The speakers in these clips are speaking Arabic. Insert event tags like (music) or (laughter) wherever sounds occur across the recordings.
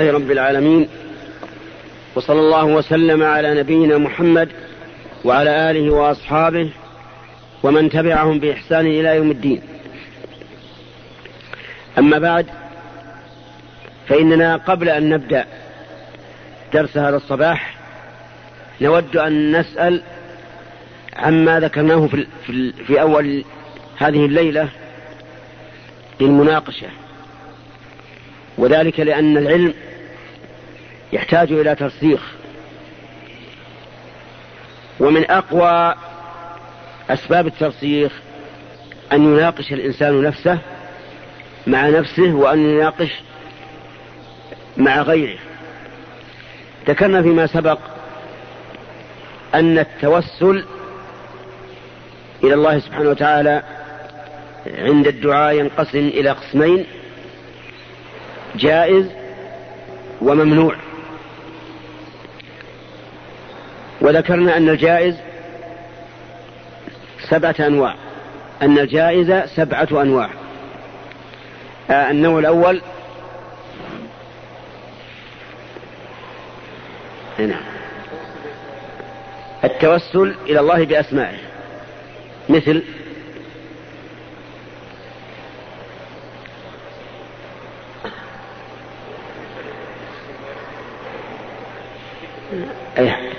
لله رب العالمين وصلى الله وسلم على نبينا محمد وعلى آله وأصحابه ومن تبعهم بإحسان إلى يوم الدين. أما بعد فإننا قبل أن نبدأ درس هذا الصباح نود أن نسأل عما ذكرناه في, في, في أول هذه الليلة للمناقشة. وذلك لأن العلم يحتاج إلى ترسيخ. ومن أقوى أسباب الترسيخ أن يناقش الإنسان نفسه مع نفسه وأن يناقش مع غيره. ذكرنا فيما سبق أن التوسل إلى الله سبحانه وتعالى عند الدعاء ينقسم إلى قسمين جائز وممنوع. وذكرنا أن الجائز سبعة أنواع. أن الجائز سبعة أنواع. آه النوع الأول هنا. التوسل إلى الله بأسمائه. مثل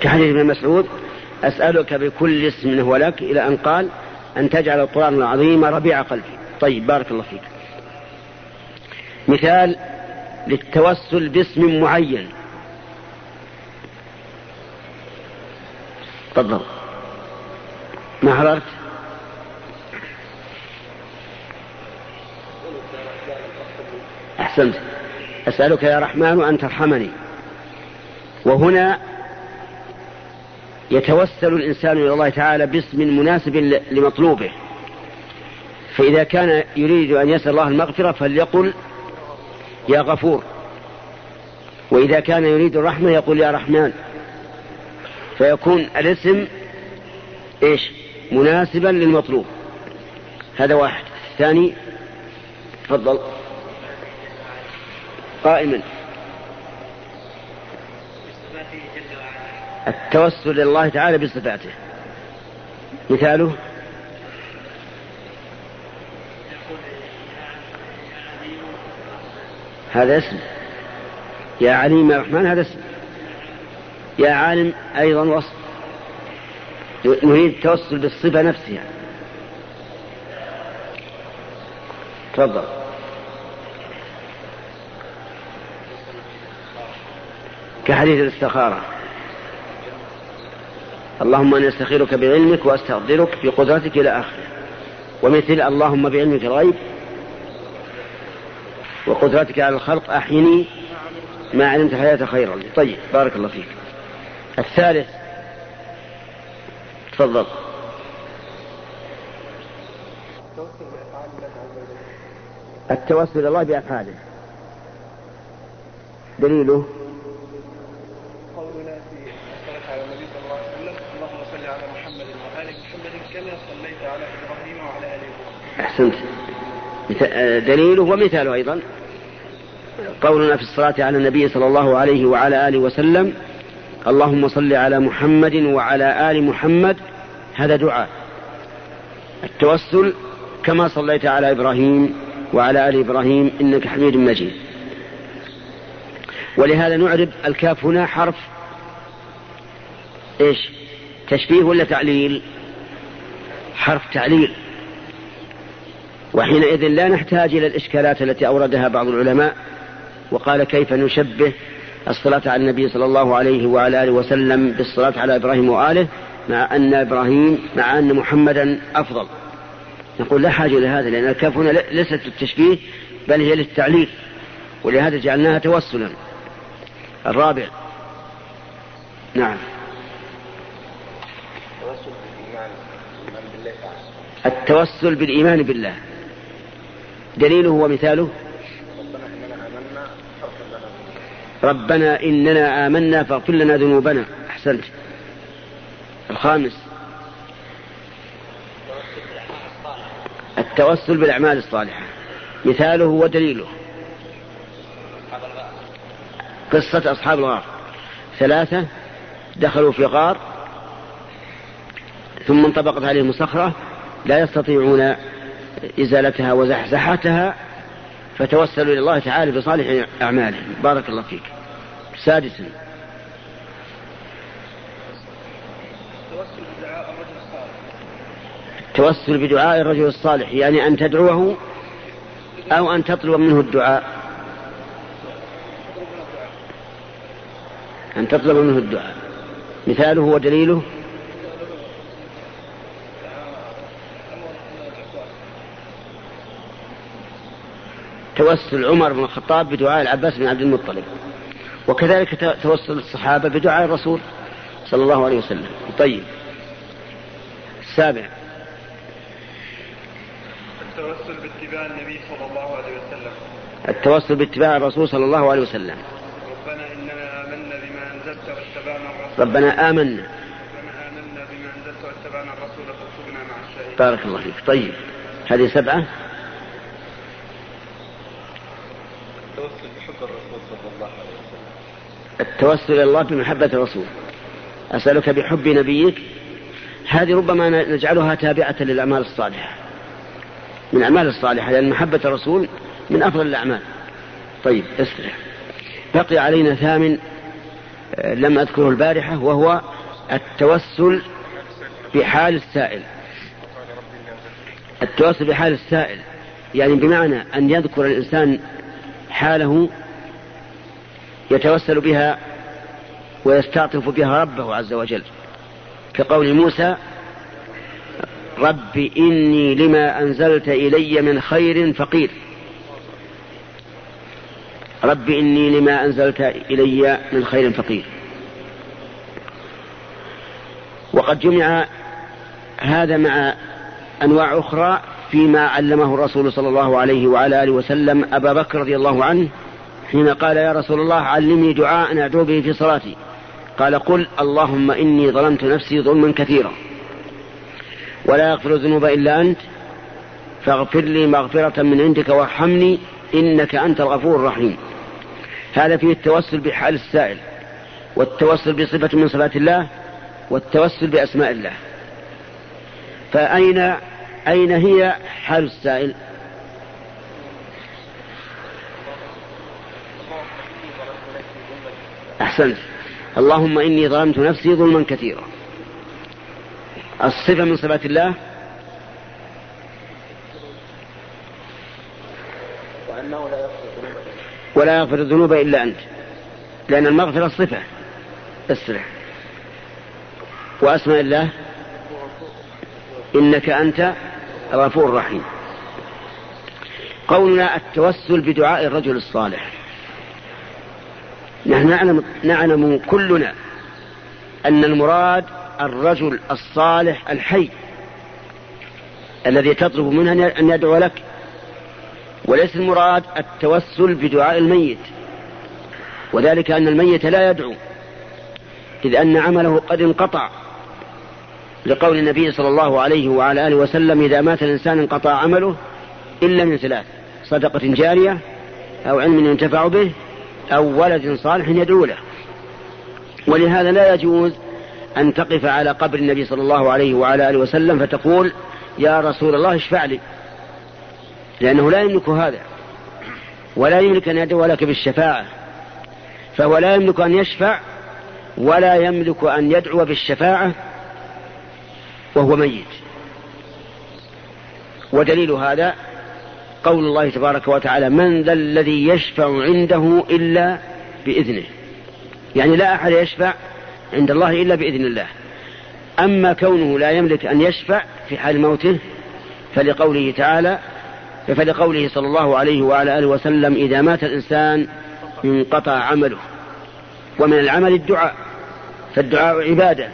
كحديث ابن مسعود أسألك بكل اسم هو لك إلى أن قال أن تجعل القرآن العظيم ربيع قلبي. طيب بارك الله فيك. مثال للتوسل باسم معين. تفضل. ما حضرت؟ أحسنت. أسألك يا رحمن أن ترحمني. وهنا يتوسل الإنسان إلى الله تعالى باسم مناسب لمطلوبه. فإذا كان يريد أن يسأل الله المغفرة فليقل يا غفور. وإذا كان يريد الرحمة يقول يا رحمن. فيكون الاسم إيش؟ مناسبا للمطلوب. هذا واحد. الثاني تفضل. قائما. التوسل إلى الله تعالى بصفاته. مثاله؟ هذا اسم. يا عليم يا رحمن هذا اسم. يا عالم أيضا وصف. نريد التوسل بالصفة نفسها. تفضل. كحديث الاستخارة. اللهم أنا أستخيرك بعلمك وأستقدرك بقدرتك إلى آخره. ومثل اللهم بعلمك الغيب وقدرتك على الخلق أحيني ما علمت الحياة خيرا. لي طيب بارك الله فيك. الثالث تفضل. التوسل الله بأفعاله. دليله أحسنت. دليله ومثاله أيضا. قولنا في الصلاة على النبي صلى الله عليه وعلى آله وسلم اللهم صل على محمد وعلى آل محمد هذا دعاء. التوسل كما صليت على إبراهيم وعلى آل إبراهيم إنك حميد مجيد. ولهذا نعرب الكاف هنا حرف إيش؟ تشبيه ولا تعليل؟ حرف تعليل. وحينئذ لا نحتاج إلى الإشكالات التي أوردها بعض العلماء وقال كيف نشبه الصلاة على النبي صلى الله عليه وعلى آله وسلم بالصلاة على إبراهيم وآله مع أن إبراهيم مع أن محمدا أفضل. نقول لا حاجة إلى هذا لأن الكاف هنا ليست للتشبيه بل هي للتعليل ولهذا جعلناها توسلا. الرابع. نعم. التوسل بالإيمان بالله. دليله ومثاله؟ ربنا إننا آمنا فاغفر لنا ذنوبنا. أحسنت. الخامس. التوسل بالأعمال الصالحة. مثاله ودليله. قصة أصحاب الغار. ثلاثة دخلوا في غار ثم انطبقت عليهم صخرة لا يستطيعون إزالتها وزحزحتها فتوسلوا إلى الله تعالى بصالح أعمالهم بارك الله فيك. سادسا. التوسل بدعاء الرجل الصالح يعني أن تدعوه أو أن تطلب منه الدعاء. أن تطلب منه الدعاء. مثاله ودليله توسل عمر بن الخطاب بدعاء العباس بن عبد المطلب. وكذلك توسل الصحابة بدعاء الرسول صلى الله عليه وسلم. طيب. السابع. التوسل باتباع النبي صلى الله عليه وسلم. التوسل باتباع الرسول صلى الله عليه وسلم. ربنا إننا آمنا بما أنزلت واتبعنا الرسول. ربنا آمنا. ربنا آمنا بما أنزلت واتبعنا الرسول فاكتبنا مع الشاهدين. بارك الله فيك. طيب. هذه سبعة التوسل بحب الرسول صلى الله عليه وسلم التوسل إلى الله بمحبة الرسول. أسألك بحب نبيك هذه ربما نجعلها تابعة للأعمال الصالحة. من الأعمال الصالحة لأن محبة الرسول من أفضل الأعمال. طيب اسرع بقي علينا ثامن آه، لم أذكره البارحة وهو التوسل بحال السائل. التوسل بحال السائل يعني بمعنى أن يذكر الإنسان حاله يتوسل بها ويستعطف بها ربه عز وجل. كقول موسى رب إني لما أنزلت إلي من خير فقير. رب إني لما أنزلت إلي من خير فقير. وقد جمع هذا مع أنواع أخرى فيما علمه الرسول صلى الله عليه وعلى آله وسلم أبا بكر رضي الله عنه حين قال يا رسول الله علمني دعاء أدعو به في صلاتي. قال قل اللهم إني ظلمت نفسي ظلما كثيرا. ولا يغفر الذنوب إلا أنت. فاغفر لي مغفرة من عندك وارحمني إنك أنت الغفور الرحيم. هذا فيه التوسل بحال السائل والتوسل بصفة من صفات الله والتوسل بأسماء الله. فأين أين هي حال السائل؟ أحسنت. اللهم إني ظلمت نفسي ظلما كثيرا. الصفة من صفات الله؟ وأنه لا يغفر ولا يغفر الذنوب إلا أنت. لأن المغفرة صفة أسرع. وأسماء الله؟ إنك أنت غفور رحيم. قولنا التوسل بدعاء الرجل الصالح. نحن نعلم, نعلم كلنا أن المراد الرجل الصالح الحي الذي تطلب منه أن يدعو لك وليس المراد التوسل بدعاء الميت. وذلك أن الميت لا يدعو إذ أن عمله قد انقطع. لقول النبي صلى الله عليه وعلى آله وسلم إذا مات الإنسان انقطع عمله إلا من ثلاث صدقة جارية أو علم ينتفع به أو ولد صالح يدعو له. ولهذا لا يجوز أن تقف على قبر النبي صلى الله عليه وعلى آله وسلم فتقول يا رسول الله اشفع لي. لأنه لا يملك هذا ولا يملك أن يدعو لك بالشفاعة فهو لا يملك أن يشفع ولا يملك أن يدعو بالشفاعة وهو ميت. ودليل هذا قول الله تبارك وتعالى من ذا الذي يشفع عنده إلا بإذنه. يعني لا أحد يشفع عند الله إلا بإذن الله. أما كونه لا يملك أن يشفع في حال موته فلقوله تعالى فلقوله صلى الله عليه وعلى آله وسلم إذا مات الإنسان انقطع عمله. ومن العمل الدعاء فالدعاء عبادة.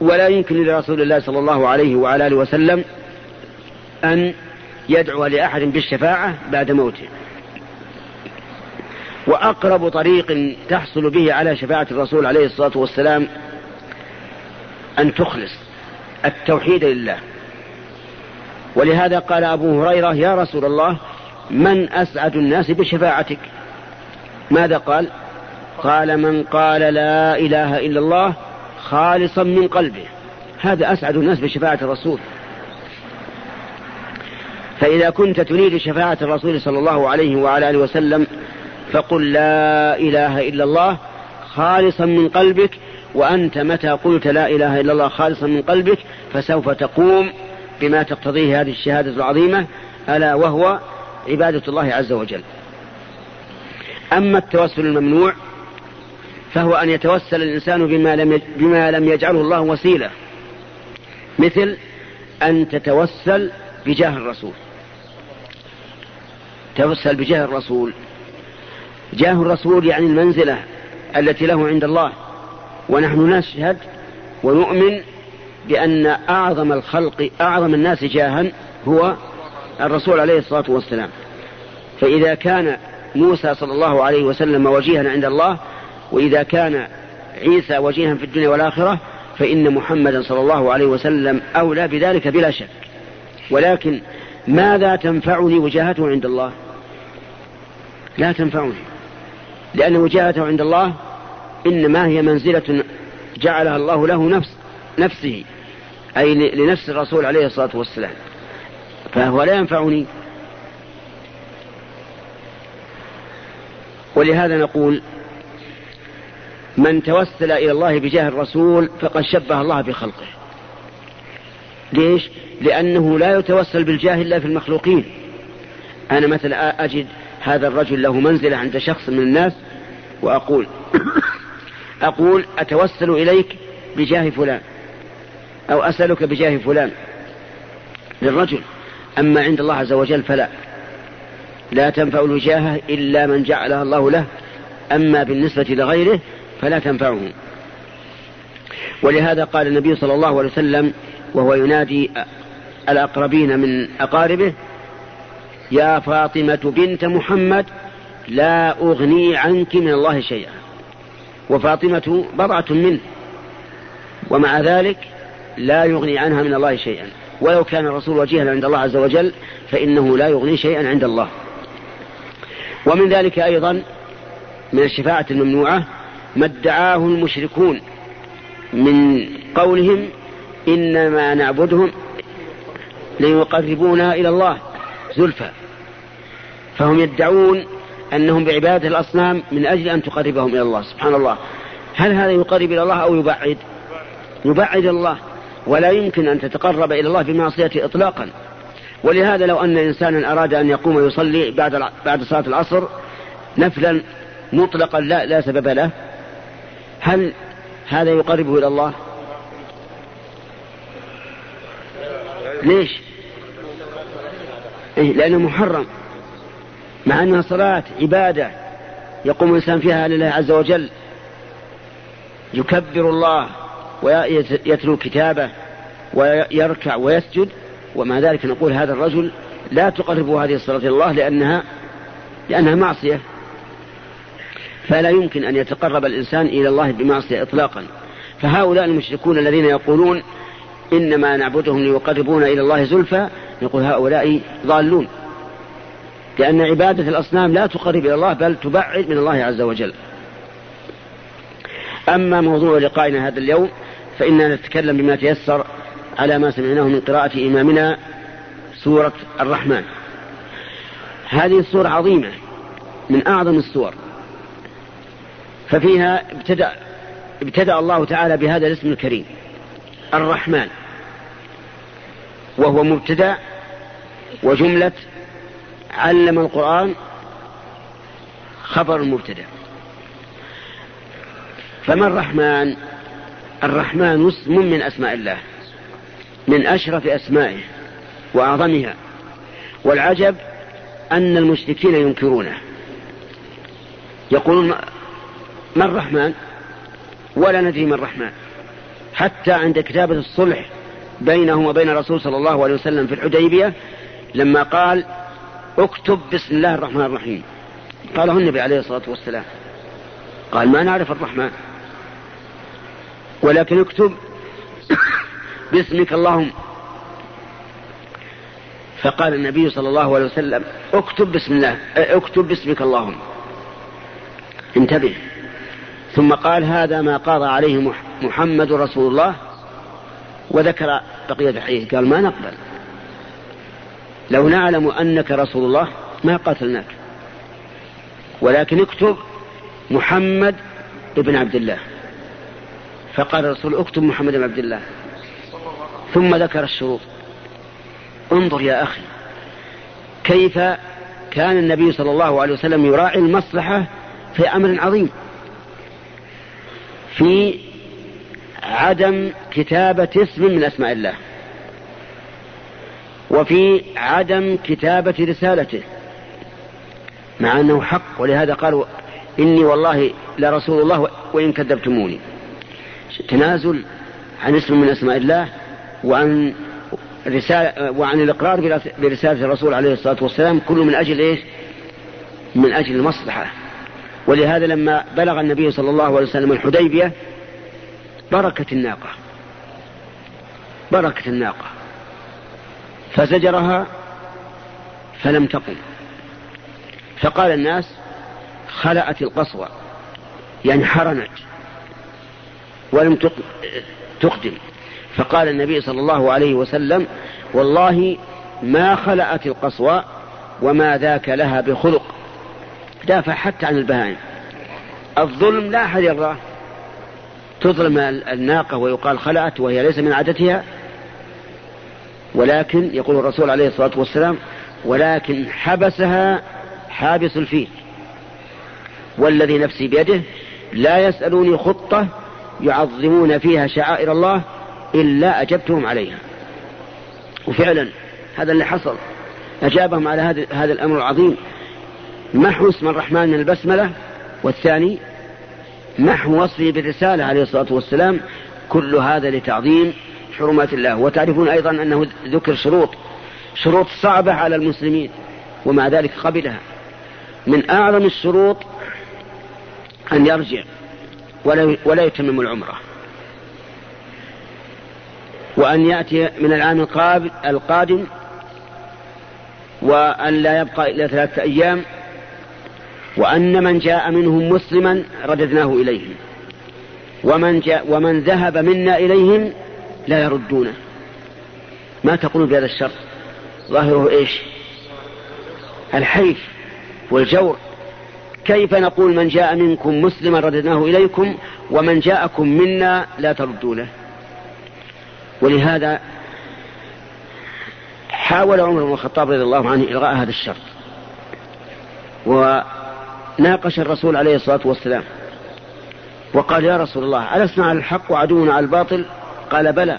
ولا يمكن لرسول الله صلى الله عليه وعلى آله وسلم أن يدعو لأحد بالشفاعة بعد موته. وأقرب طريق تحصل به على شفاعة الرسول عليه الصلاة والسلام أن تخلص التوحيد لله. ولهذا قال أبو هريرة يا رسول الله من أسعد الناس بشفاعتك؟ ماذا قال؟ قال من قال لا إله إلا الله خالصا من قلبه. هذا أسعد الناس بشفاعة الرسول. فإذا كنت تريد شفاعة الرسول صلى الله عليه وعلى آله وسلم فقل لا إله إلا الله خالصا من قلبك وأنت متى قلت لا إله إلا الله خالصا من قلبك فسوف تقوم بما تقتضيه هذه الشهادة العظيمة ألا وهو عبادة الله عز وجل. أما التوسل الممنوع فهو أن يتوسل الإنسان بما لم بما لم يجعله الله وسيلة مثل أن تتوسل بجاه الرسول. توسل بجاه الرسول. جاه الرسول يعني المنزلة التي له عند الله. ونحن نشهد ونؤمن بأن أعظم الخلق أعظم الناس جاها هو الرسول عليه الصلاة والسلام. فإذا كان موسى صلى الله عليه وسلم وجيها عند الله وإذا كان عيسى وجيها في الدنيا والآخرة فإن محمدا صلى الله عليه وسلم أولى بذلك بلا شك. ولكن ماذا تنفعني وجاهته عند الله؟ لا تنفعني لأن وجاهته عند الله إنما هي منزلة جعلها الله له نفس نفسه أي لنفس الرسول عليه الصلاة والسلام. فهو لا ينفعني. ولهذا نقول من توسل إلى الله بجاه الرسول فقد شبه الله بخلقه. ليش؟ لأنه لا يتوسل بالجاه إلا في المخلوقين. أنا مثلا أجد هذا الرجل له منزلة عند شخص من الناس وأقول أقول أتوسل إليك بجاه فلان أو أسألك بجاه فلان. للرجل أما عند الله عز وجل فلا. لا تنفع الوجاهة إلا من جعلها الله له أما بالنسبة لغيره فلا تنفعه. ولهذا قال النبي صلى الله عليه وسلم وهو ينادي الأقربين من أقاربه يا فاطمة بنت محمد لا أغني عنك من الله شيئا. وفاطمة بضعة منه ومع ذلك لا يغني عنها من الله شيئا. ولو كان الرسول وجيها عند الله عز وجل فإنه لا يغني شيئا عند الله. ومن ذلك أيضا من الشفاعة الممنوعة ما ادعاه المشركون من قولهم إنما نعبدهم ليقربونا إلى الله. زلفى. فهم يدعون أنهم بعبادة الأصنام من أجل أن تقربهم إلى الله سبحان الله. هل هذا يقرب إلى الله أو يبعد؟ يبعد الله ولا يمكن أن تتقرب إلى الله بمعصيته إطلاقا. ولهذا لو أن إنسانا أراد أن يقوم ويصلي بعد بعد صلاة العصر نفلا مطلقا لا لا سبب له هل هذا يقربه إلى الله؟ ليش؟ إيه لأنه محرم. مع أنها صلاة عبادة يقوم الإنسان فيها لله عز وجل. يكبر الله ويتلو كتابه ويركع ويسجد. ومع ذلك نقول هذا الرجل لا تقربه هذه الصلاة إلى الله لأنها لأنها معصية. فلا يمكن أن يتقرب الإنسان إلى الله بمعصية إطلاقا. فهؤلاء المشركون الذين يقولون إنما نعبدهم ليقربونا إلى الله زلفى. نقول هؤلاء ضالون. لأن عبادة الأصنام لا تقرب إلى الله بل تبعد من الله عز وجل. أما موضوع لقائنا هذا اليوم فإننا نتكلم بما تيسر على ما سمعناه من قراءة إمامنا سورة الرحمن. هذه السورة عظيمة من أعظم السور. ففيها ابتدأ ابتدأ الله تعالى بهذا الاسم الكريم. الرحمن وهو مبتدأ وجملة علم القرآن خبر المبتدأ. فما الرحمن؟ الرحمن اسم من أسماء الله من أشرف أسمائه وأعظمها والعجب أن المشركين ينكرونه. يقولون ما الرحمن؟ ولا ندري ما الرحمن. حتى عند كتابة الصلح بينه وبين الرسول صلى الله عليه وسلم في الحديبية لما قال اكتب بسم الله الرحمن الرحيم قاله النبي عليه الصلاة والسلام. قال ما نعرف الرحمن ولكن اكتب (coughs) باسمك اللهم فقال النبي صلى الله عليه وسلم اكتب بسم الله اكتب باسمك اللهم انتبه. ثم قال هذا ما قضى عليه محمد رسول الله وذكر بقية الحديث. قال ما نقبل. لو نعلم أنك رسول الله ما قتلناك ولكن اكتب محمد ابن عبد الله. فقال الرسول اكتب محمد بن عبد الله. ثم ذكر الشروط. انظر يا أخي كيف كان النبي صلى الله عليه وسلم يراعي المصلحة في أمر عظيم. في عدم كتابة اسم من أسماء الله. وفي عدم كتابة رسالته. مع أنه حق ولهذا قالوا إني والله لرسول الله وإن كذبتموني. تنازل عن اسم من أسماء الله وعن رسالة وعن الإقرار برسالة الرسول عليه الصلاة والسلام كله من أجل إيش؟ من أجل المصلحة. ولهذا لما بلغ النبي صلى الله عليه وسلم الحديبية بركت الناقة. بركت الناقة. فزجرها فلم تقم. فقال الناس خلأت القصوى يعني حرنت ولم تقدم. فقال النبي صلى الله عليه وسلم والله ما خلأت القصوى وما ذاك لها بخلق. دافع حتى عن البهائم. الظلم لا أحد يرضاه تظلم الناقة ويقال خلأت وهي ليس من عادتها ولكن يقول الرسول عليه الصلاة والسلام ولكن حبسها حابس الفيل والذي نفسي بيده لا يسألوني خطة يعظمون فيها شعائر الله إلا أجبتهم عليها. وفعلا هذا اللي حصل أجابهم على هذا هذا الأمر العظيم محو اسم الرحمن من البسملة والثاني محو وصفه بالرسالة عليه الصلاة والسلام كل هذا لتعظيم حرمات الله. وتعرفون أيضا أنه ذكر شروط شروط صعبة على المسلمين ومع ذلك قبلها. من أعظم الشروط أن يرجع ولا ولا يتمم العمرة. وأن يأتي من العام القادم وأن لا يبقى إلا ثلاثة أيام وأن من جاء منهم مسلما رددناه إليهم. ومن, جاء ومن ذهب منا إليهم لا يردونه. ما تقول بهذا الشرط ظاهره إيش؟ الحيف والجور. كيف نقول من جاء منكم مسلما رددناه إليكم ومن جاءكم منا لا تردونه؟ ولهذا حاول عمر بن الخطاب رضي الله عنه إلغاء هذا الشرط وناقش الرسول عليه الصلاة والسلام وقال يا رسول الله ألسنا على الحق وعدونا على الباطل؟ قال بلى.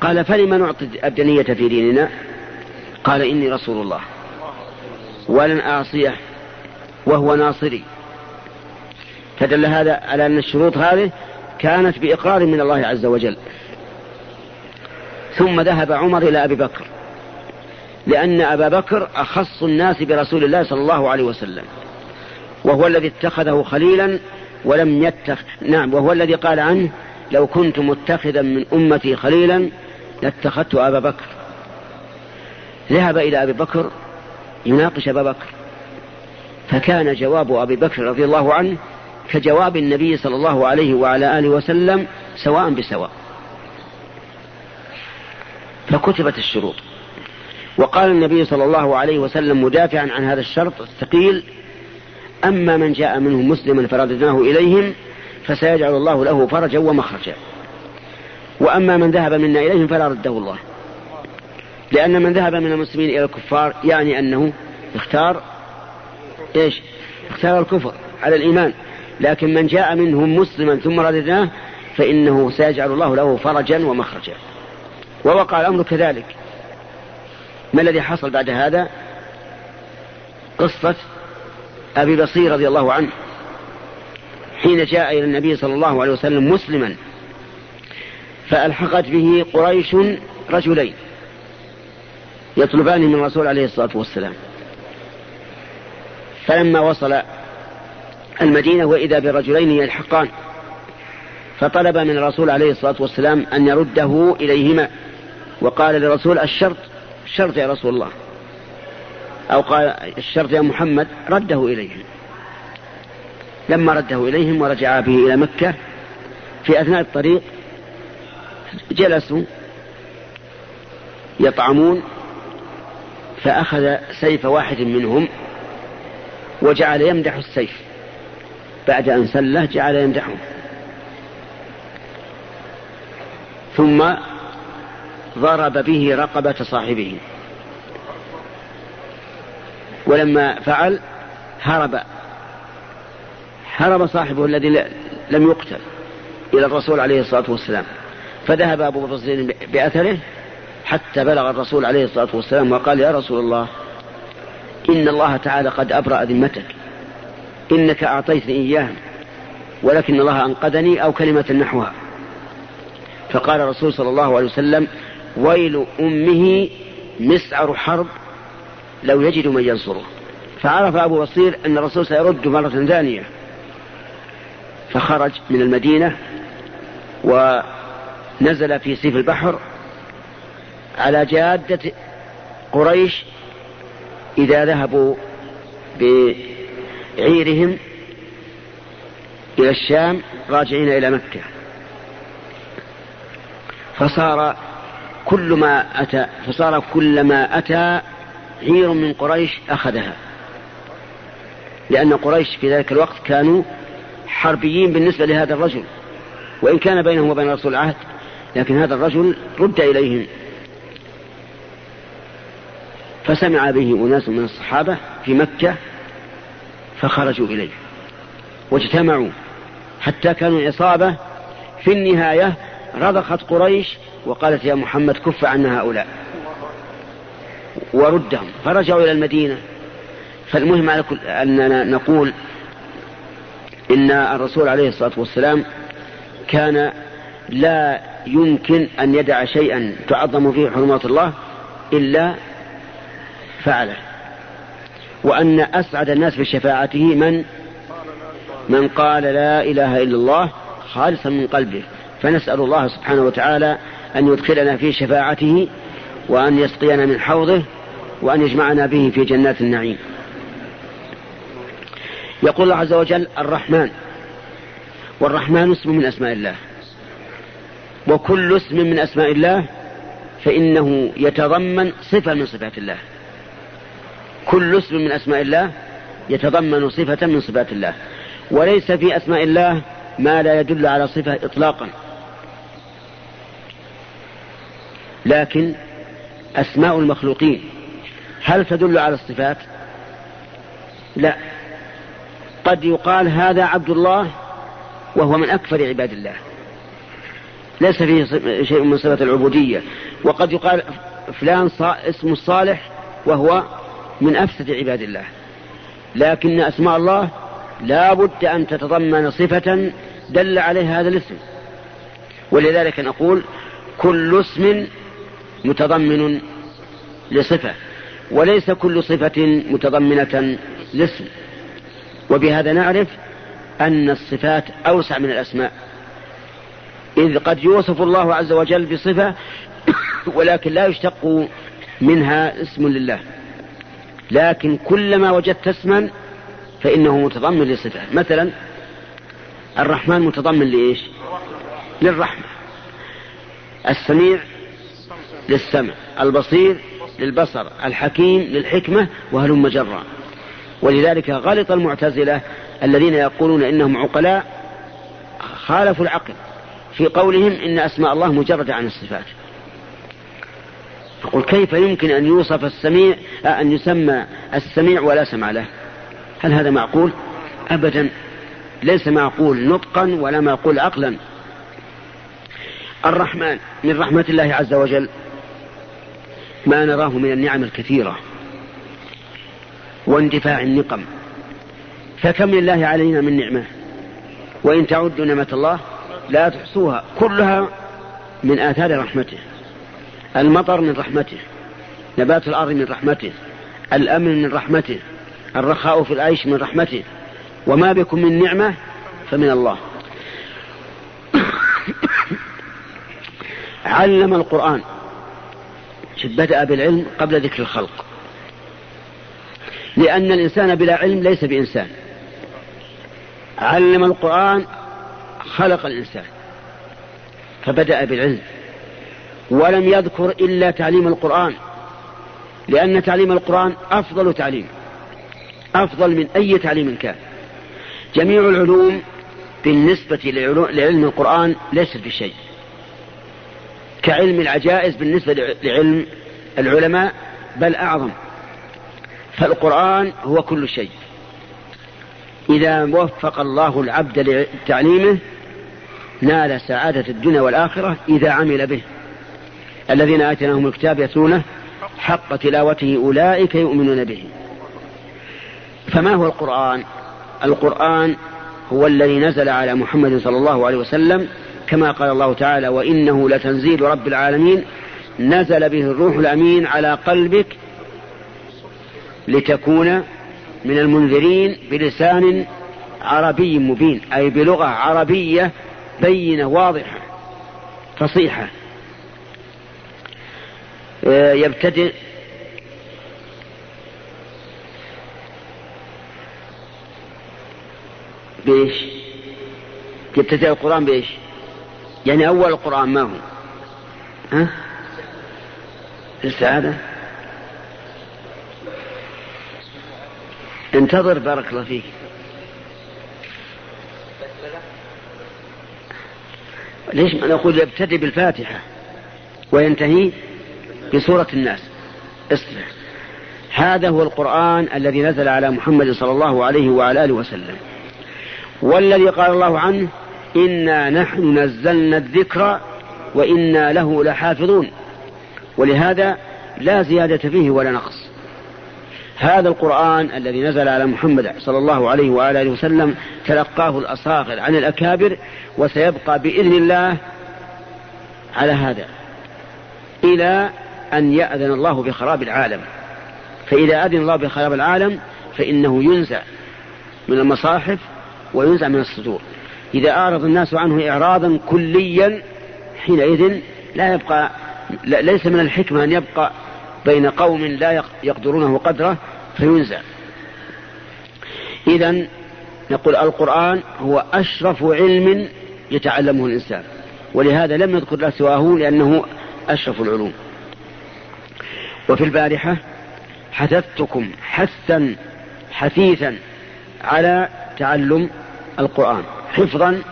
قال فلم نعطي الدنية في ديننا؟ قال إني رسول الله ولن أعصيه وهو ناصري. فدل هذا على أن الشروط هذه كانت بإقرار من الله عز وجل. ثم ذهب عمر إلى أبي بكر لأن أبا بكر أخص الناس برسول الله صلى الله عليه وسلم. وهو الذي اتخذه خليلا ولم يتخذ نعم وهو الذي قال عنه لو كنت متخذا من أمتي خليلا لاتخذت أبا بكر. ذهب إلى أبي بكر يناقش أبا بكر. فكان جواب أبي بكر رضي الله عنه كجواب النبي صلى الله عليه وعلى آله وسلم سواء بسواء. فكتبت الشروط. وقال النبي صلى الله عليه وسلم مدافعا عن هذا الشرط الثقيل أما من جاء منهم مسلما فرددناه إليهم فسيجعل الله له فرجا ومخرجا. وأما من ذهب منا إليهم فلا رده الله. لأن من ذهب من المسلمين إلى الكفار يعني أنه اختار إيش؟ اختار الكفر على الإيمان. لكن من جاء منهم مسلما ثم رددناه فإنه سيجعل الله له فرجا ومخرجا. ووقع الأمر كذلك. ما الذي حصل بعد هذا؟ قصة أبي بصير رضي الله عنه حين جاء إلى النبي صلى الله عليه وسلم مسلما فألحقت به قريش رجلين يطلبان من الرسول عليه الصلاة والسلام. فلما وصل المدينة وإذا برجلين يلحقان فطلب من الرسول عليه الصلاة والسلام أن يرده إليهما وقال للرسول الشرط الشرط يا رسول الله. أو قال الشرط يا محمد رده إليهم. لما رده إليهم ورجع به إلى مكة في أثناء الطريق جلسوا يطعمون فأخذ سيف واحد منهم وجعل يمدح السيف. بعد أن سله جعل يمدحه. ثم ضرب به رقبة صاحبه. ولما فعل هرب. هرب صاحبه الذي لم يقتل إلى الرسول عليه الصلاة والسلام. فذهب أبو بكر بأثره حتى بلغ الرسول عليه الصلاة والسلام وقال يا رسول الله إن الله تعالى قد أبرأ ذمتك. إنك أعطيتني إياه ولكن الله أنقذني أو كلمة نحوها. فقال الرسول صلى الله عليه وسلم ويل أمه مسعر حرب لو يجد من ينصره. فعرف أبو بصير أن الرسول سيرد مرة ثانية. فخرج من المدينة ونزل في سيف البحر على جادة قريش إذا ذهبوا بعيرهم إلى الشام راجعين إلى مكة. فصار كل ما أتى فصار كلما أتى عير من قريش أخذها. لأن قريش في ذلك الوقت كانوا حربيين بالنسبة لهذا الرجل. وإن كان بينهم وبين رسول العهد لكن هذا الرجل رد إليهم. فسمع به أناس من الصحابة في مكة فخرجوا إليه. واجتمعوا. حتى كانوا عصابة. في النهاية رضخت قريش وقالت يا محمد كف عنا هؤلاء. وردهم. فرجعوا إلى المدينة. فالمهم على كل أننا نقول إن الرسول عليه الصلاة والسلام كان لا يمكن أن يدع شيئا تعظم فيه حرمات الله إلا فعله. وأن أسعد الناس بشفاعته من؟ من قال لا إله إلا الله خالصا من قلبه. فنسأل الله سبحانه وتعالى أن يدخلنا في شفاعته وأن يسقينا من حوضه وأن يجمعنا به في جنات النعيم. يقول الله عز وجل الرحمن والرحمن اسم من أسماء الله. وكل اسم من أسماء الله فإنه يتضمن صفة من صفات الله. كل اسم من أسماء الله يتضمن صفة من صفات الله. وليس في أسماء الله ما لا يدل على صفة إطلاقا. لكن أسماء المخلوقين هل تدل على الصفات؟ لا. قد يقال هذا عبد الله وهو من أكثر عباد الله. ليس فيه شيء من صفة العبودية. وقد يقال فلان اسم الصالح وهو من أفسد عباد الله. لكن أسماء الله لا بد أن تتضمن صفة دل عليها هذا الاسم. ولذلك نقول كل اسم متضمن لصفة. وليس كل صفة متضمنة لاسم. وبهذا نعرف أن الصفات أوسع من الأسماء. إذ قد يوصف الله عز وجل بصفة (coughs) ولكن لا يشتق منها اسم لله. لكن كلما وجدت اسما فإنه متضمن لصفة. مثلا الرحمن متضمن لإيش؟ للرحمة. السميع للسمع. البصير للبصر الحكيم للحكمة وهلم جرا. ولذلك غلط المعتزلة الذين يقولون إنهم عقلاء خالفوا العقل في قولهم إن أسماء الله مجردة عن الصفات. يقول كيف يمكن أن يوصف السميع أن يسمى السميع ولا سمع له؟ هل هذا معقول؟ أبدا. ليس معقول نطقا ولا معقول عقلا. الرحمن من رحمة الله عز وجل ما نراه من النعم الكثيرة واندفاع النقم. فكم لله علينا من نعمة؟ وإن تعدوا نعمة الله لا تحصوها. كلها من آثار رحمته. المطر من رحمته. نبات الأرض من رحمته. الأمن من رحمته. الرخاء في العيش من رحمته. وما بكم من نعمة فمن الله. (coughs) علم القرآن. بدأ بالعلم قبل ذكر الخلق. لأن الإنسان بلا علم ليس بإنسان. علم القرآن خلق الإنسان. فبدأ بالعلم. ولم يذكر إلا تعليم القرآن. لأن تعليم القرآن أفضل تعليم. أفضل من أي تعليم كان. جميع العلوم بالنسبة لعلم القرآن ليست بشيء. كعلم العجائز بالنسبة لعلم العلماء بل أعظم. فالقرآن هو كل شيء. إذا وفق الله العبد لتعليمه نال سعادة الدنيا والآخرة إذا عمل به. الذين آتيناهم الكتاب يتلونه حق تلاوته أولئك يؤمنون به. فما هو القرآن؟ القرآن هو الذي نزل على محمد صلى الله عليه وسلم كما قال الله تعالى وإنه لتنزيل رب العالمين نزل به الروح الأمين على قلبك لتكون من المنذرين بلسان عربي مبين أي بلغة عربية بينة واضحة فصيحة. آه، يبتدئ بإيش؟ يبتدئ القرآن بإيش؟ يعني أول القرآن ما هو؟ ها؟ السعادة؟ انتظر بارك الله فيك. ليش ما نقول يبتدئ بالفاتحة وينتهي بسورة الناس؟ اصبر. هذا هو القرآن الذي نزل على محمد صلى الله عليه وعلى آله وسلم. والذي قال الله عنه إنا نحن نزلنا الذكر وإنا له لحافظون. ولهذا لا زيادة فيه ولا نقص. هذا القرآن الذي نزل على محمد صلى الله عليه وعلى آله وسلم تلقاه الأصاغر عن الأكابر وسيبقى بإذن الله على هذا إلى أن يأذن الله بخراب العالم. فإذا أذن الله بخراب العالم فإنه ينزع من المصاحف وينزع من الصدور. إذا أعرض الناس عنه إعراضا كليا حينئذ لا يبقى ليس من الحكمة أن يبقى بين قوم لا يقدرونه قدره فينزع. إذا نقول القرآن هو أشرف علم يتعلمه الإنسان ولهذا لم يذكر له سواه لأنه أشرف العلوم. وفي البارحة حثثتكم حثا حثيثا على تعلم القرآن. حفظا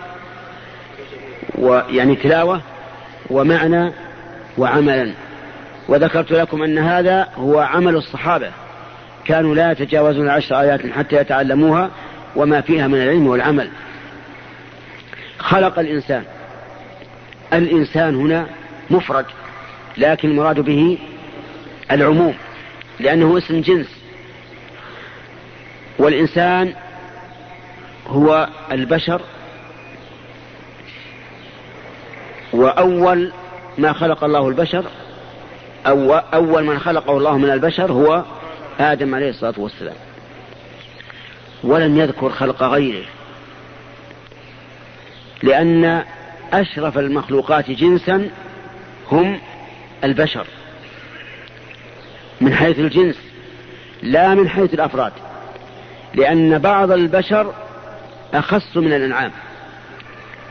ويعني تلاوة ومعنى وعملا. وذكرت لكم أن هذا هو عمل الصحابة. كانوا لا يتجاوزون عشر آيات حتى يتعلموها وما فيها من العلم والعمل. خلق الإنسان. الإنسان هنا مفرد لكن المراد به العموم لأنه اسم جنس. والإنسان هو البشر وأول ما خلق الله البشر أو أول من خلقه الله من البشر هو آدم عليه الصلاة والسلام. ولم يذكر خلق غيره لأن أشرف المخلوقات جنسا هم البشر من حيث الجنس لا من حيث الأفراد لأن بعض البشر أخص من الأنعام.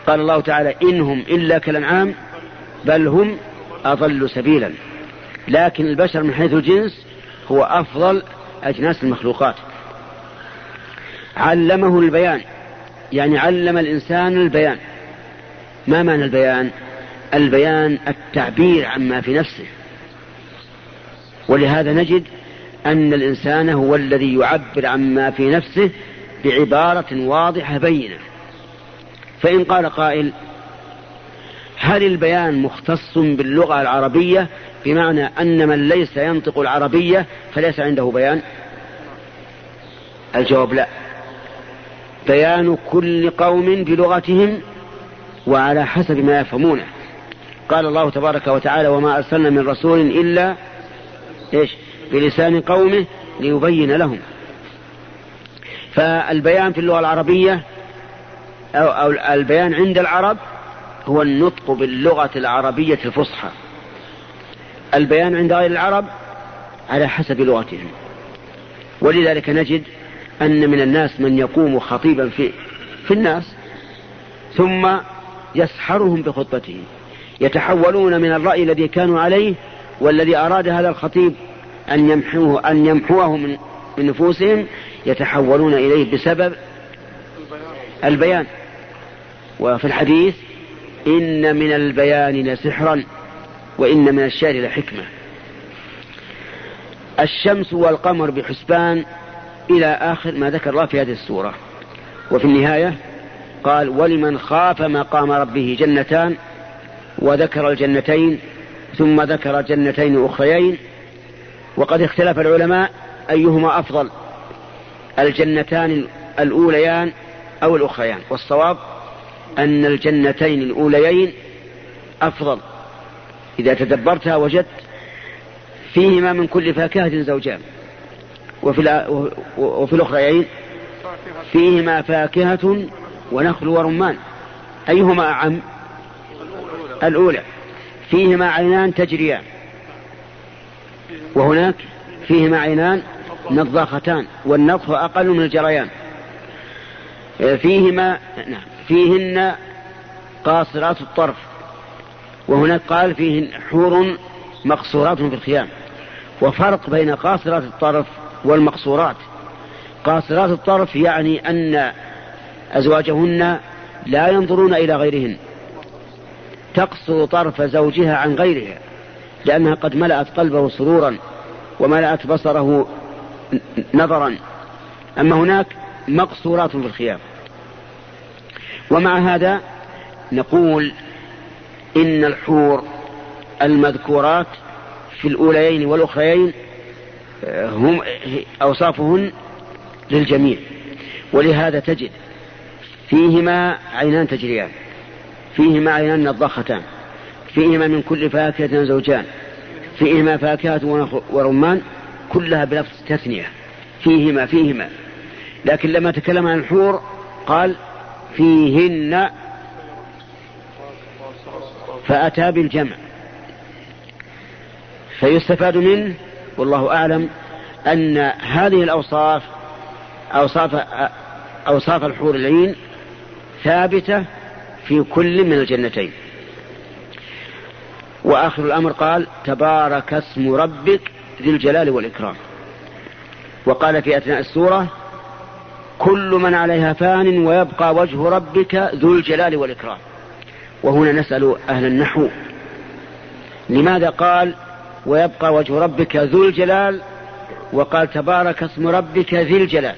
قال الله تعالى إنهم إلا كالأنعام بل هم أضل سبيلا. لكن البشر من حيث الجنس هو أفضل أجناس المخلوقات. علمه البيان يعني علم الإنسان البيان. ما معنى البيان؟ البيان التعبير عما في نفسه. ولهذا نجد أن الإنسان هو الذي يعبر عما في نفسه بعبارة واضحة بينة. فإن قال قائل هل البيان مختص باللغة العربية بمعنى أن من ليس ينطق العربية فليس عنده بيان؟ الجواب لا. بيان كل قوم بلغتهم وعلى حسب ما يفهمونه. قال الله تبارك وتعالى وما أرسلنا من رسول إلا إيش؟ بلسان قومه ليبين لهم. فالبيان في اللغة العربية أو, أو البيان عند العرب هو النطق باللغة العربية الفصحى. البيان عند غير العرب على حسب لغتهم. ولذلك نجد أن من الناس من يقوم خطيبا في في الناس ثم يسحرهم بخطبته. يتحولون من الرأي الذي كانوا عليه والذي أراد هذا الخطيب أن يمحوه أن يمحوه من نفوسهم يتحولون إليه بسبب البيان. وفي الحديث إن من البيان لسحرا وإن من الشعر لحكمة. الشمس والقمر بحسبان إلى آخر ما ذكر الله في هذه السورة. وفي النهاية قال ولمن خاف مقام ربه جنتان وذكر الجنتين ثم ذكر جنتين أخريين. وقد اختلف العلماء أيهما أفضل. الجنتان الأوليان أو الأخريان والصواب أن الجنتين الأوليين أفضل. إذا تدبرتها وجدت فيهما من كل فاكهة زوجان وفي, وفي الأخريين فيهما فاكهة ونخل ورمان. أيهما أعم؟ الأولى. فيهما عينان تجريان وهناك فيهما عينان نضاختان والنضخ أقل من الجريان. فيهما نعم فيهن قاصرات الطرف. وهناك قال فيهن حور مقصورات في الخيام. وفرق بين قاصرات الطرف والمقصورات. قاصرات الطرف يعني أن أزواجهن لا ينظرون إلى غيرهن. تقصر طرف زوجها عن غيرها لأنها قد ملأت قلبه سرورا وملأت بصره نظرا أما هناك مقصورات في الخيام ومع هذا نقول إن الحور المذكورات في الأوليين والأخريين آه، هم أوصافهن للجميع. ولهذا تجد فيهما عينان تجريان فيهما عينان نضختان فيهما من كل فاكهة زوجان فيهما فاكهة ورمان كلها بلفظ تثنية. فيهما فيهما. لكن لما تكلم عن الحور قال فيهن فأتى بالجمع. فيستفاد منه والله أعلم أن هذه الأوصاف أوصاف أوصاف الحور العين ثابتة في كل من الجنتين. وآخر الأمر قال تبارك اسم ربك ذي الجلال والإكرام. وقال في أثناء السورة كل من عليها فان ويبقى وجه ربك ذو الجلال والإكرام. وهنا نسأل أهل النحو لماذا قال ويبقى وجه ربك ذو الجلال وقال تبارك اسم ربك ذي الجلال.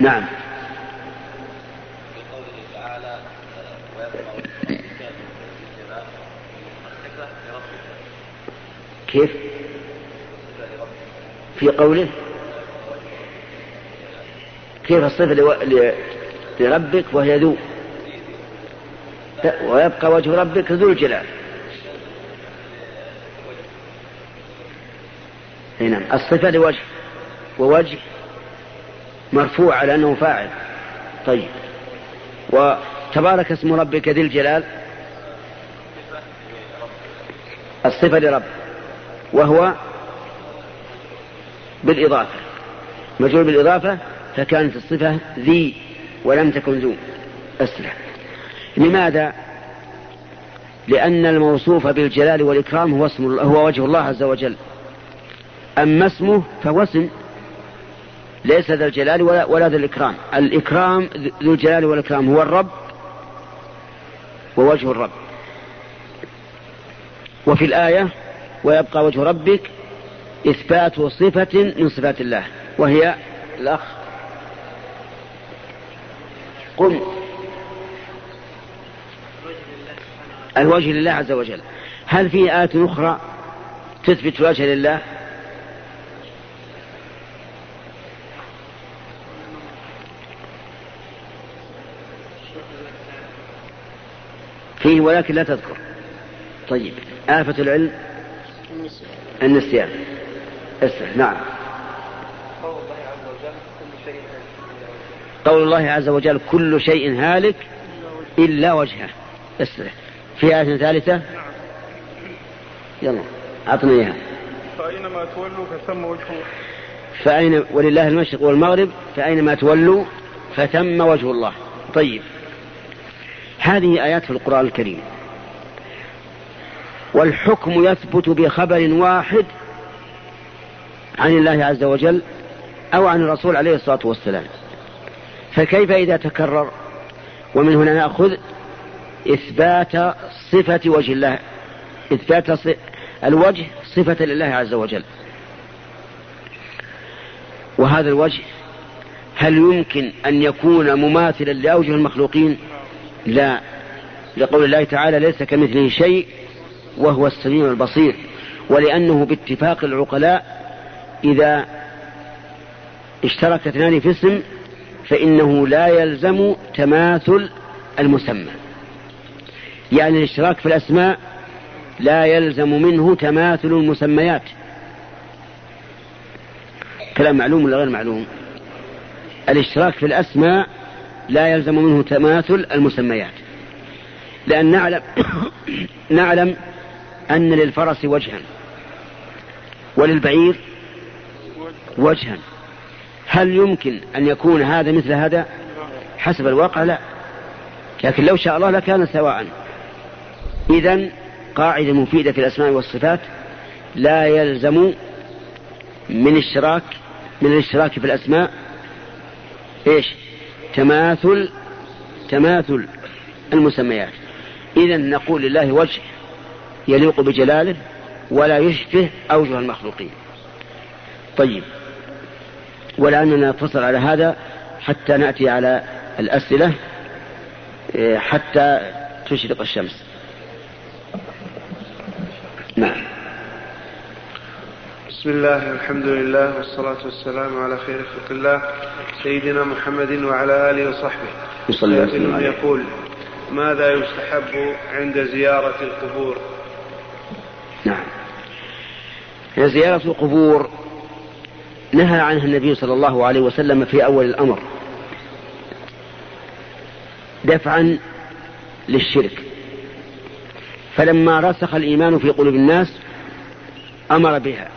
نعم. كيف؟ في قوله كيف الصفة لربك وهي ذو؟ ويبقى وجه ربك ذو الجلال. نعم. الصفة لوجه ووجه مرفوع على أنه فاعل. طيب. وتبارك اسم ربك ذي الجلال. الصفة لرب وهو بالإضافة. مجرور بالإضافة فكانت الصفة ذي ولم تكن ذو أسرع لماذا؟ لأن الموصوف بالجلال والإكرام هو اسم هو وجه الله عز وجل. أما اسمه فهو اسم ليس ذا الجلال ولا, ولا ذا الإكرام. الإكرام ذو الجلال والإكرام هو الرب ووجه الرب. وفي الآية ويبقى وجه ربك إثبات صفة من صفات الله وهي الأخ. قم الوجه لله عز وجل. هل في آية أخرى تثبت وجه لله؟ فيه ولكن لا تذكر. طيب. آفة العلم. النسيان. اسرح نعم. قول الله عز وجل كل شيء هالك. إلا وجهه. اسرح في آية ثالثة؟ يلا أعطنا إياها. فأينما تولوا فثم وجهه فأين ولله المشرق والمغرب فأينما تولوا فثم وجه الله. طيب. هذه آيات في القرآن الكريم. والحكم يثبت بخبر واحد عن الله عز وجل أو عن الرسول عليه الصلاة والسلام. فكيف إذا تكرر؟ ومن هنا نأخذ إثبات صفة وجه الله. إثبات الوجه صفة لله عز وجل. وهذا الوجه هل يمكن أن يكون مماثلا لأوجه المخلوقين؟ لا. لقول الله تعالى ليس كمثله شيء وهو السميع البصير ولأنه باتفاق العقلاء إذا اشترك اثنان في اسم فإنه لا يلزم تماثل المسمى. يعني الاشتراك في الأسماء لا يلزم منه تماثل المسميات. كلام معلوم ولا غير معلوم؟ الاشتراك في الأسماء لا يلزم منه تماثل المسميات. لأن نعلم (coughs) نعلم أن للفرس وجها. وللبعير وجها. هل يمكن أن يكون هذا مثل هذا؟ حسب الواقع لا. لكن لو شاء الله لكان سواء. إذا قاعدة مفيدة في الأسماء والصفات لا يلزم من اشتراك من الاشتراك في الأسماء. إيش؟ تماثل تماثل المسميات. إذا نقول لله وجه. يليق بجلاله ولا يشبه أوجه المخلوقين. طيب ولأننا نتصل على هذا حتى نأتي على الأسئلة إيه، حتى تشرق الشمس. نعم. بسم الله الحمد لله والصلاة والسلام على خير خلق الله سيدنا محمد وعلى آله وصحبه. صلى يقول ماذا يستحب عند زيارة القبور؟ زيارة القبور. نهى عنها النبي صلى الله عليه وسلم في أول الأمر. دفعا للشرك. فلما رسخ الإيمان في قلوب الناس أمر بها.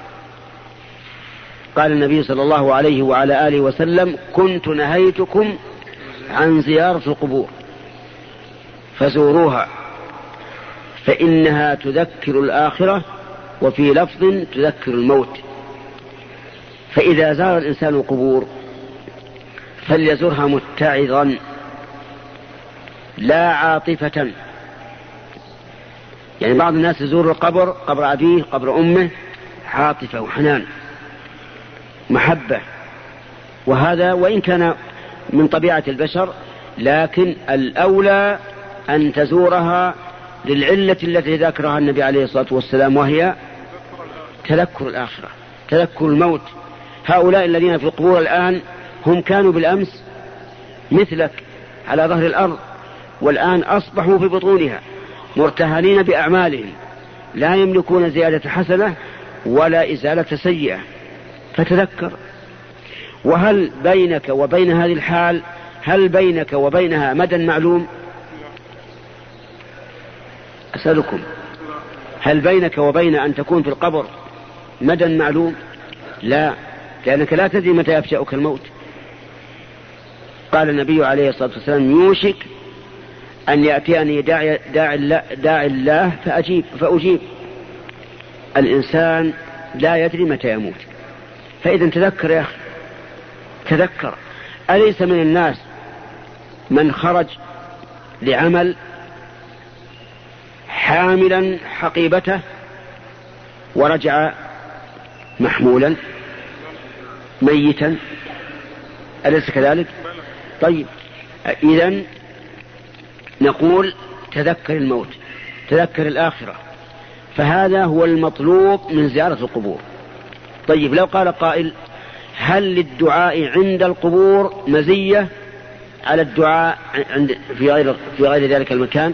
قال النبي صلى الله عليه وعلى آله وسلم كنت نهيتكم عن زيارة القبور. فزوروها. فإنها تذكر الآخرة وفي لفظ تذكر الموت. فإذا زار الإنسان القبور فليزرها متعظا لا عاطفة. يعني بعض الناس يزور القبر قبر أبيه قبر أمه عاطفة وحنان محبة. وهذا وإن كان من طبيعة البشر لكن الأولى أن تزورها للعلة التي ذكرها النبي عليه الصلاة والسلام وهي تذكر الآخرة تذكر الموت. هؤلاء الذين في القبور الآن هم كانوا بالأمس مثلك على ظهر الأرض والآن أصبحوا في بطونها مرتهنين بأعمالهم لا يملكون زيادة حسنة ولا إزالة سيئة. فتذكر. وهل بينك وبين هذه الحال هل بينك وبينها مدى معلوم؟ أسألكم هل بينك وبين أن تكون في القبر مدى معلوم؟ لا لأنك لا تدري متى يفجأك الموت. قال النبي عليه الصلاة والسلام يوشك أن يأتيني داعي, داعي, الله, داعي الله فأجيب فأجيب. الإنسان لا يدري متى يموت. فإذا تذكر يا أخي تذكر أليس من الناس من خرج لعمل حاملا حقيبته ورجع محمولا ميتا. أليس كذلك؟ طيب إذا نقول تذكر الموت تذكر الآخرة. فهذا هو المطلوب من زيارة القبور. طيب لو قال قائل هل للدعاء عند القبور مزية؟ على الدعاء عند في غير في غير ذلك المكان؟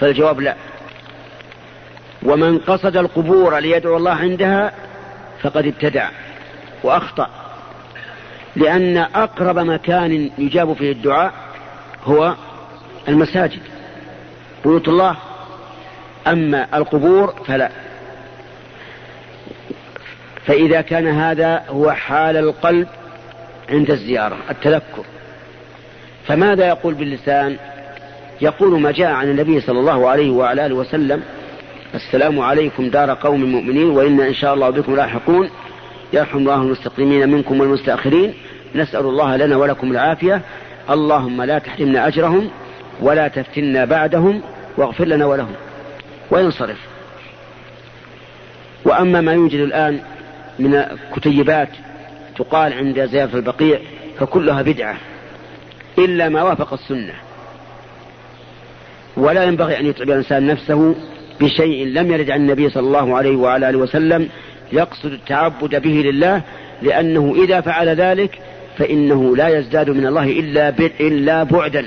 فالجواب لا. ومن قصد القبور ليدعو الله عندها فقد ابتدع وأخطأ لأن أقرب مكان يجاب فيه الدعاء هو المساجد. بيوت الله أما القبور فلا. فإذا كان هذا هو حال القلب عند الزيارة التذكر. فماذا يقول باللسان؟ يقول ما جاء عن النبي صلى الله عليه وعلى آله وسلم السلام عليكم دار قوم مؤمنين وإنا إن شاء الله بكم لاحقون. يرحم الله المستقيمين منكم والمستأخرين. نسأل الله لنا ولكم العافية. اللهم لا تحرمنا أجرهم ولا تفتنا بعدهم واغفر لنا ولهم. وينصرف. وأما ما يوجد الآن من كتيبات تقال عند زيارة البقيع فكلها بدعة إلا ما وافق السنة. ولا ينبغي أن يتعب الإنسان نفسه بشيء لم يرد عن النبي صلى الله عليه وعلى آله وسلم يقصد التعبد به لله لأنه إذا فعل ذلك فإنه لا يزداد من الله إلا إلا بعدا.